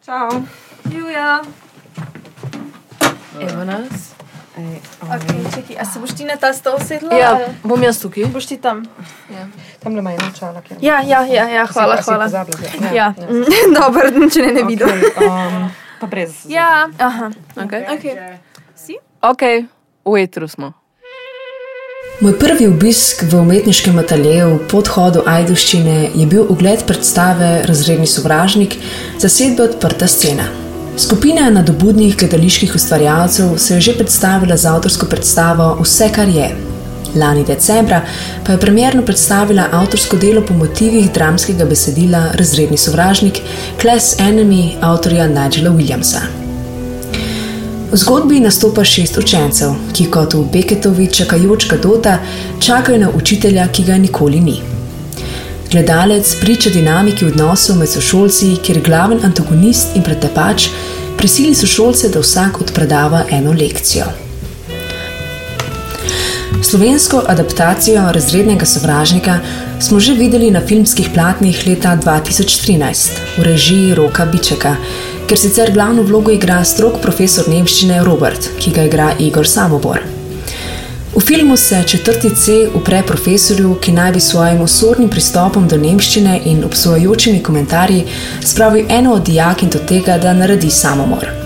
Čau. Julia. Evo nas. Ej, Okay, čekaj, a se boš ti na ta stol sedla? Ja, ali bom jaz tukaj. Boš ti tam? Tam le ima eno čalo, je. Ja, ja, ja, ja hvala, hvala. Ja, Ja, dobro, če ne, ne vidim. Okay, um, pa brez. Ja, aha. Okay. Okay. Si? ok, v etru smo. Moj prvi obisk v umetniškem ateljeju v podhodu Ajduščine je bil ogled predstave Razredni sovražnik, zasedbe odprta scena. Skupina nadobudnih gledaliških ustvarjalcev se je že predstavila z avtorsko predstavo Vse, kar je. Lani decembra pa je premjerno predstavila avtorsko delo po motivih dramskega besedila Razredni sovražnik Class Enemy avtorja Nigela Williamsa. V zgodbi nastopa šest učencev, ki kot v Beketovi čakajoč Kadota čakajo na učitelja, ki ga nikoli ni. Gledalec priča dinamiki odnosov med sošolci, kjer glaven antagonist in pretepač prisili sošolce, da vsak odpredava eno lekcijo. Slovensko adaptacijo razrednega sovražnika smo že videli na filmskih platnih leta 2013 v režiji Roka Bičeka, ker sicer glavno vlogo igra strok profesor nemščine Robert, ki ga igra Igor Samobor. V filmu se četrti C upre profesorju, ki naj bi s svojim osornim pristopom do nemščine in obsojajočimi komentarji spravil eno od dijakin do tega, da naredi samomor.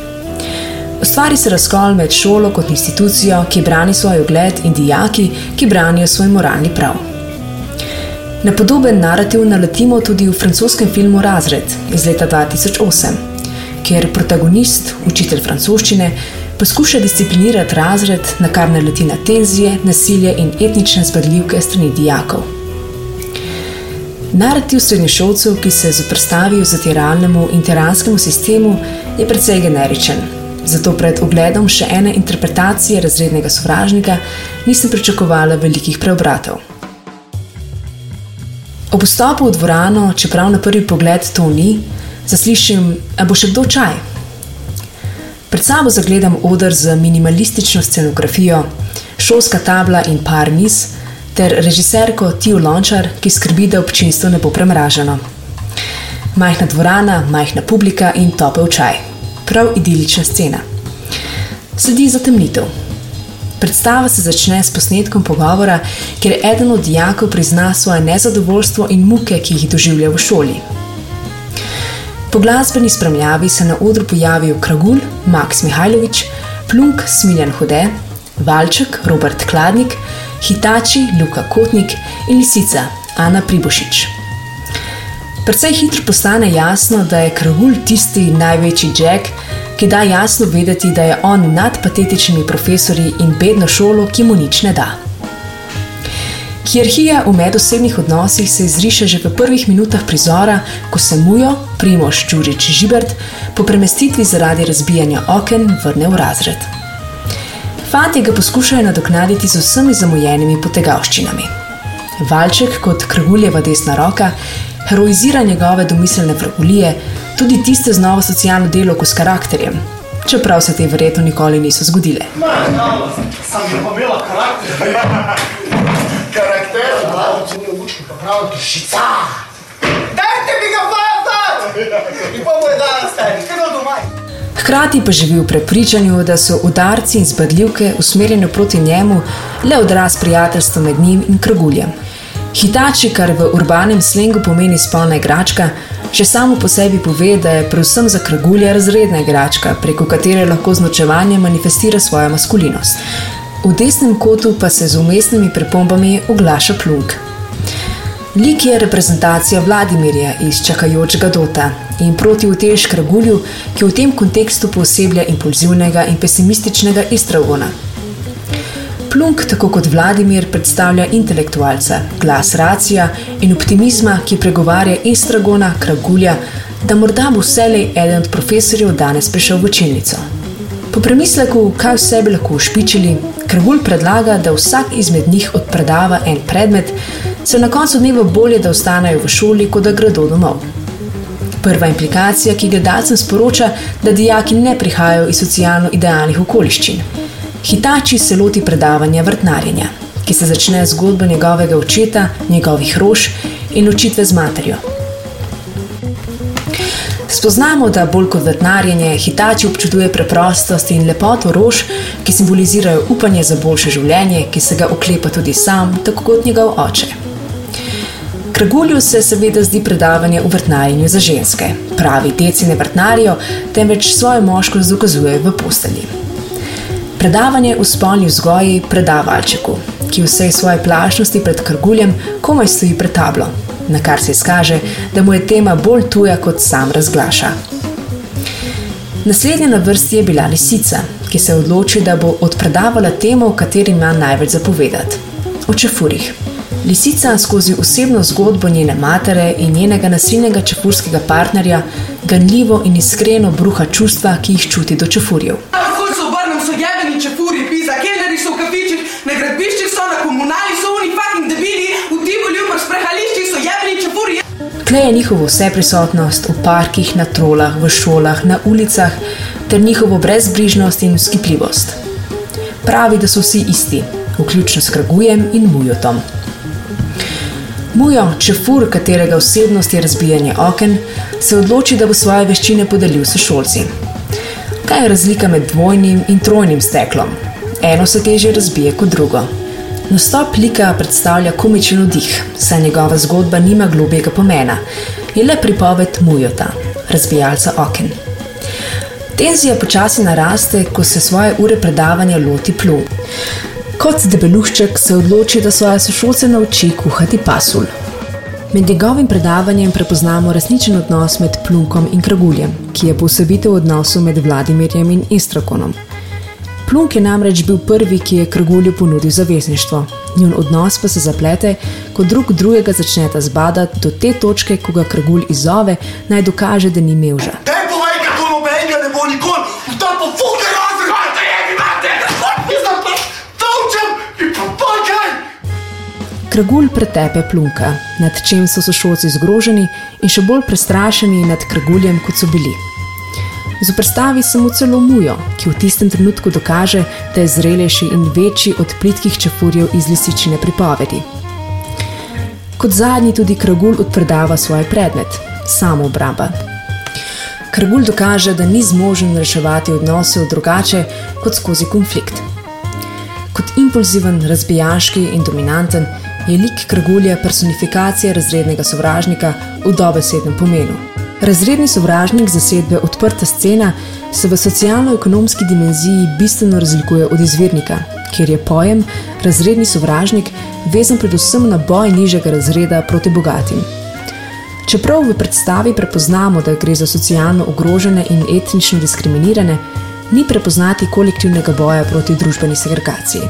Ustvari se razkol med šolo kot institucijo, ki brani svoj ugled, in dijaki, ki branijo svoj moralni prav. Na podoben narativ naletimo tudi v francoskem filmu Razred iz leta 2008, kjer protagonist, učitelj francoščine, poskuša disciplinirati razred, na kar naleti na tenzije, nasilje in etnične zbadljivke strani dijakov. Narativ srednješolcev, ki se zoprstavijo zatiralnemu in tiranskemu sistemu, je precej generičen. Zato pred ogledom še ene interpretacije razrednega sovražnika nisem pričakovala velikih preobratov. Ob vstopu v dvorano, čeprav na prvi pogled to ni, zaslišim, a bo še kdo čaj. Pred sabo zagledam odr z minimalistično scenografijo, šolska tabla in par miz, ter režiserko Tijo Lončar, ki skrbi, da občinstvo ne bo premraženo. Majhna dvorana, majhna publika in topel čaj. Prav idilična scena. Sledi zatemnitev. Predstava se začne s posnetkom pogovora, kjer eden od dijakov prizna svoje nezadovoljstvo in muke, ki jih doživlja v šoli. Po glasbeni spremljavi se na odru pojavijo Kragul, Max Mihajlović, Plunk, Smiljan Hude, Valček, Robert Kladnik, Hitači, Luka Kotnik in Lisica, Ana Pribošič. Predvsej hitro postane jasno, da je Kragul tisti največji Jack, ki da jasno vedeti, da je on nad patetičnimi profesori in bedno šolo, ki mu nič ne da. Hierarhija v medosebnih odnosih se izriše že v prvih minutah prizora, ko se mujo, Primoš Đurič Žibert, po premestitvi zaradi razbijanja oken vrne v razred. Fantje ga poskušajo nadoknaditi z vsemi zamujenimi potegavščinami. Valček kot krguljeva desna roka heroizira njegove domiselne vragulije, tudi tiste z novo socialno delo s karakterjem, čeprav se te verjetno nikoli niso zgodile. Sam pa imela karakter. karakter? Da, če mi obučki pa pravi dušica. Dajte mi ga vazati! In pa mu je dala stari, kaj doma? Hkrati pa živi v prepričanju, da so udarci in zbadljivke usmerjeni proti njemu le odraz prijateljstva med njim in kraguljem. Hitači, kar v urbanem slengu pomeni spolna igračka, že samo po sebi pove, da je predvsem za kragulja razredna igračka, preko katere lahko z nočevanjem manifestira svojo maskulinost. V desnem kotu pa se z umestnimi pripombami oglaša plunk. Lik je reprezentacija Vladimirja iz čakajočega Dota in proti utež Kragulju, ki v tem kontekstu pooseblja impulzivnega in pesimističnega Istragona. Plunk, tako kot Vladimir, predstavlja intelektualca, glas racija in optimizma, ki pregovarja Istragona, Kragulja, da morda bo vselej eden od profesorjev danes prišel v učilnico. Po premisleku, kaj vse bi lahko ušpičili, Kragulj predlaga, da vsak izmed njih odpredava en predmet, se na koncu dneva bolje, da ostanejo v šoli, kot da gredo domov. Prva implikacija, ki gledalcem sporoča, da dijaki ne prihajajo iz socialno idealnih okoliščin. Hitači se loti predavanja vrtnarjenja, ki se začne z zgodbo njegovega očeta, njegovih rož in ločitve z materjo. Spoznamo, da bolj kot vrtnarjenje, hitači občuduje preprostost in lepoto rož, ki simbolizirajo upanje za boljše življenje, ki se ga oklepa tudi sam, tako kot njegov oče. Kragulju se seveda zdi predavanje o vrtnarjenju za ženske. Pravi, deci ne vrtnarijo, temveč svojo moškost dokazujejo v postelji. Predavanje v spolni vzgoji predava Alčeku, ki v vsej svoji plašnosti pred krguljem komaj stoji pred tablo, na kar se izkaže, da mu je tema bolj tuja, kot sam razglaša. Naslednja na vrsti je bila lisica, ki se odloči, da bo odpredavala temo, o kateri ima največ zapovedati: o čefurjih. Lisica skozi osebno zgodbo njene matere in njenega nasilnega čefurskega partnerja ganljivo in iskreno bruha čustva, ki jih čuti do čefurjev. Tle je njihovo vseprisotnost v parkih, na trolah, v šolah, na ulicah, ter njihovo brezbrižnost in skipljivost. Pravi, da so vsi isti, vključno s Kragujem in Mujotom. Mujo, čefur, katerega osebnost je razbijanje oken, se odloči, da bo svoje veščine podelil sošolci. Kaj je razlika med dvojnim in trojnim steklom? Eno se teže razbije kot drugo. Nastop lika predstavlja komičen oddih, saj njegova zgodba nima globjega pomena, je le pripoved Mujota, razbijalca oken. Tenzija počasi naraste, ko se svoje ure predavanja loti plu. Kot debelušček se odloči, da svoje sošolce nauči kuhati pasulj. Med njegovim predavanjem prepoznamo resničen odnos med Plunkom in Kraguljem, ki je posebitev odnosu med Vladimirjem in Istrakonom. Plunk je namreč bil prvi, ki je Kragulju ponudil zavezništvo. Njun odnos pa se zaplete, ko drug drugega začneta zbadati do te točke, ko ga Kragulj izzove, naj dokaže, da ni mevža. Daj povej, kako nobenega ne bo nikoli, da fuke razred, kaj te je, imate, pizda pa tolčem in pa pakaj. Kragulj pretepe plunka, nad čem so sošolci zgroženi in še bolj prestrašeni nad Kraguljem, kot so bili. Zoprstavi se mu celo mujo, ki v tistem trenutku dokaže, da je zrelejši in večji od plitkih čefurjev iz lisičine pripovedi. Kot zadnji tudi Kragulj odpredava svoj predmet, samo obramba. Kragulj dokaže, da ni zmožen reševati odnosov drugače kot skozi konflikt. Kot impulziven, razbijaški in dominanten je lik Kragulja personifikacija razrednega sovražnika v dobesednem pomenu. Razredni sovražnik zasedbe Odprta scena se v socialno-ekonomski dimenziji bistveno razlikuje od izvirnika, kjer je pojem razredni sovražnik vezan predvsem na boj nižjega razreda proti bogatim. Čeprav v predstavi prepoznamo, da gre za socialno ogrožene in etnično diskriminirane, ni prepoznati kolektivnega boja proti družbeni segregaciji.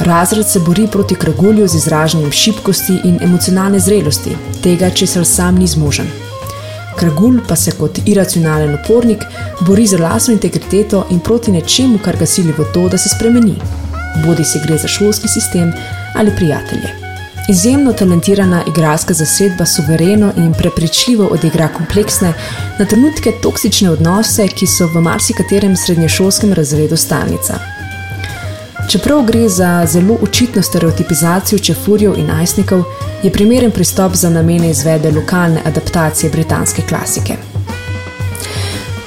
Razred se bori proti kragulju z izražanjem šibkosti in emocionalne zrelosti, tega, česar sam ni zmožen. Kragulj pa se kot iracionalen upornik bori za lastno integriteto in proti nečemu, kar ga sili v to, da se spremeni. Bodi si gre za šolski sistem ali prijatelje. Izjemno talentirana igralska zasedba suvereno in prepričljivo odigra kompleksne, na trenutke toksične odnose, ki so v marsikaterem srednješolskem razredu stalnica. Čeprav gre za zelo očitno stereotipizacijo čefurjev in najstnikov, je primeren pristop za namene izvedbe lokalne adaptacije britanske klasike.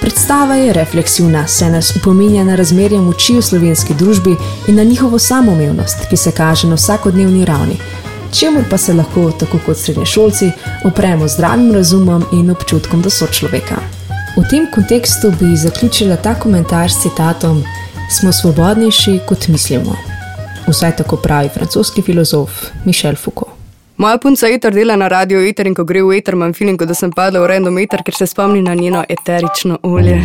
Predstava je refleksivna, saj nas upominja na razmerje moči v slovenski družbi in na njihovo samoumevnost, ki se kaže na vsakodnevni ravni, čemu pa se lahko, tako kot srednješolci, opremo zdravim razumom in občutkom do sočloveka. V tem kontekstu bi zaključila ta komentar s citatom: Smo svobodnejši, kot mislimo. Vsaj tako pravi francoski filozof Michel Foucault. Moja punca eter dela na radio eter in ko gre v eter, imam feeling, kot da sem padla v random eter, ker se spomni na njeno eterično olje.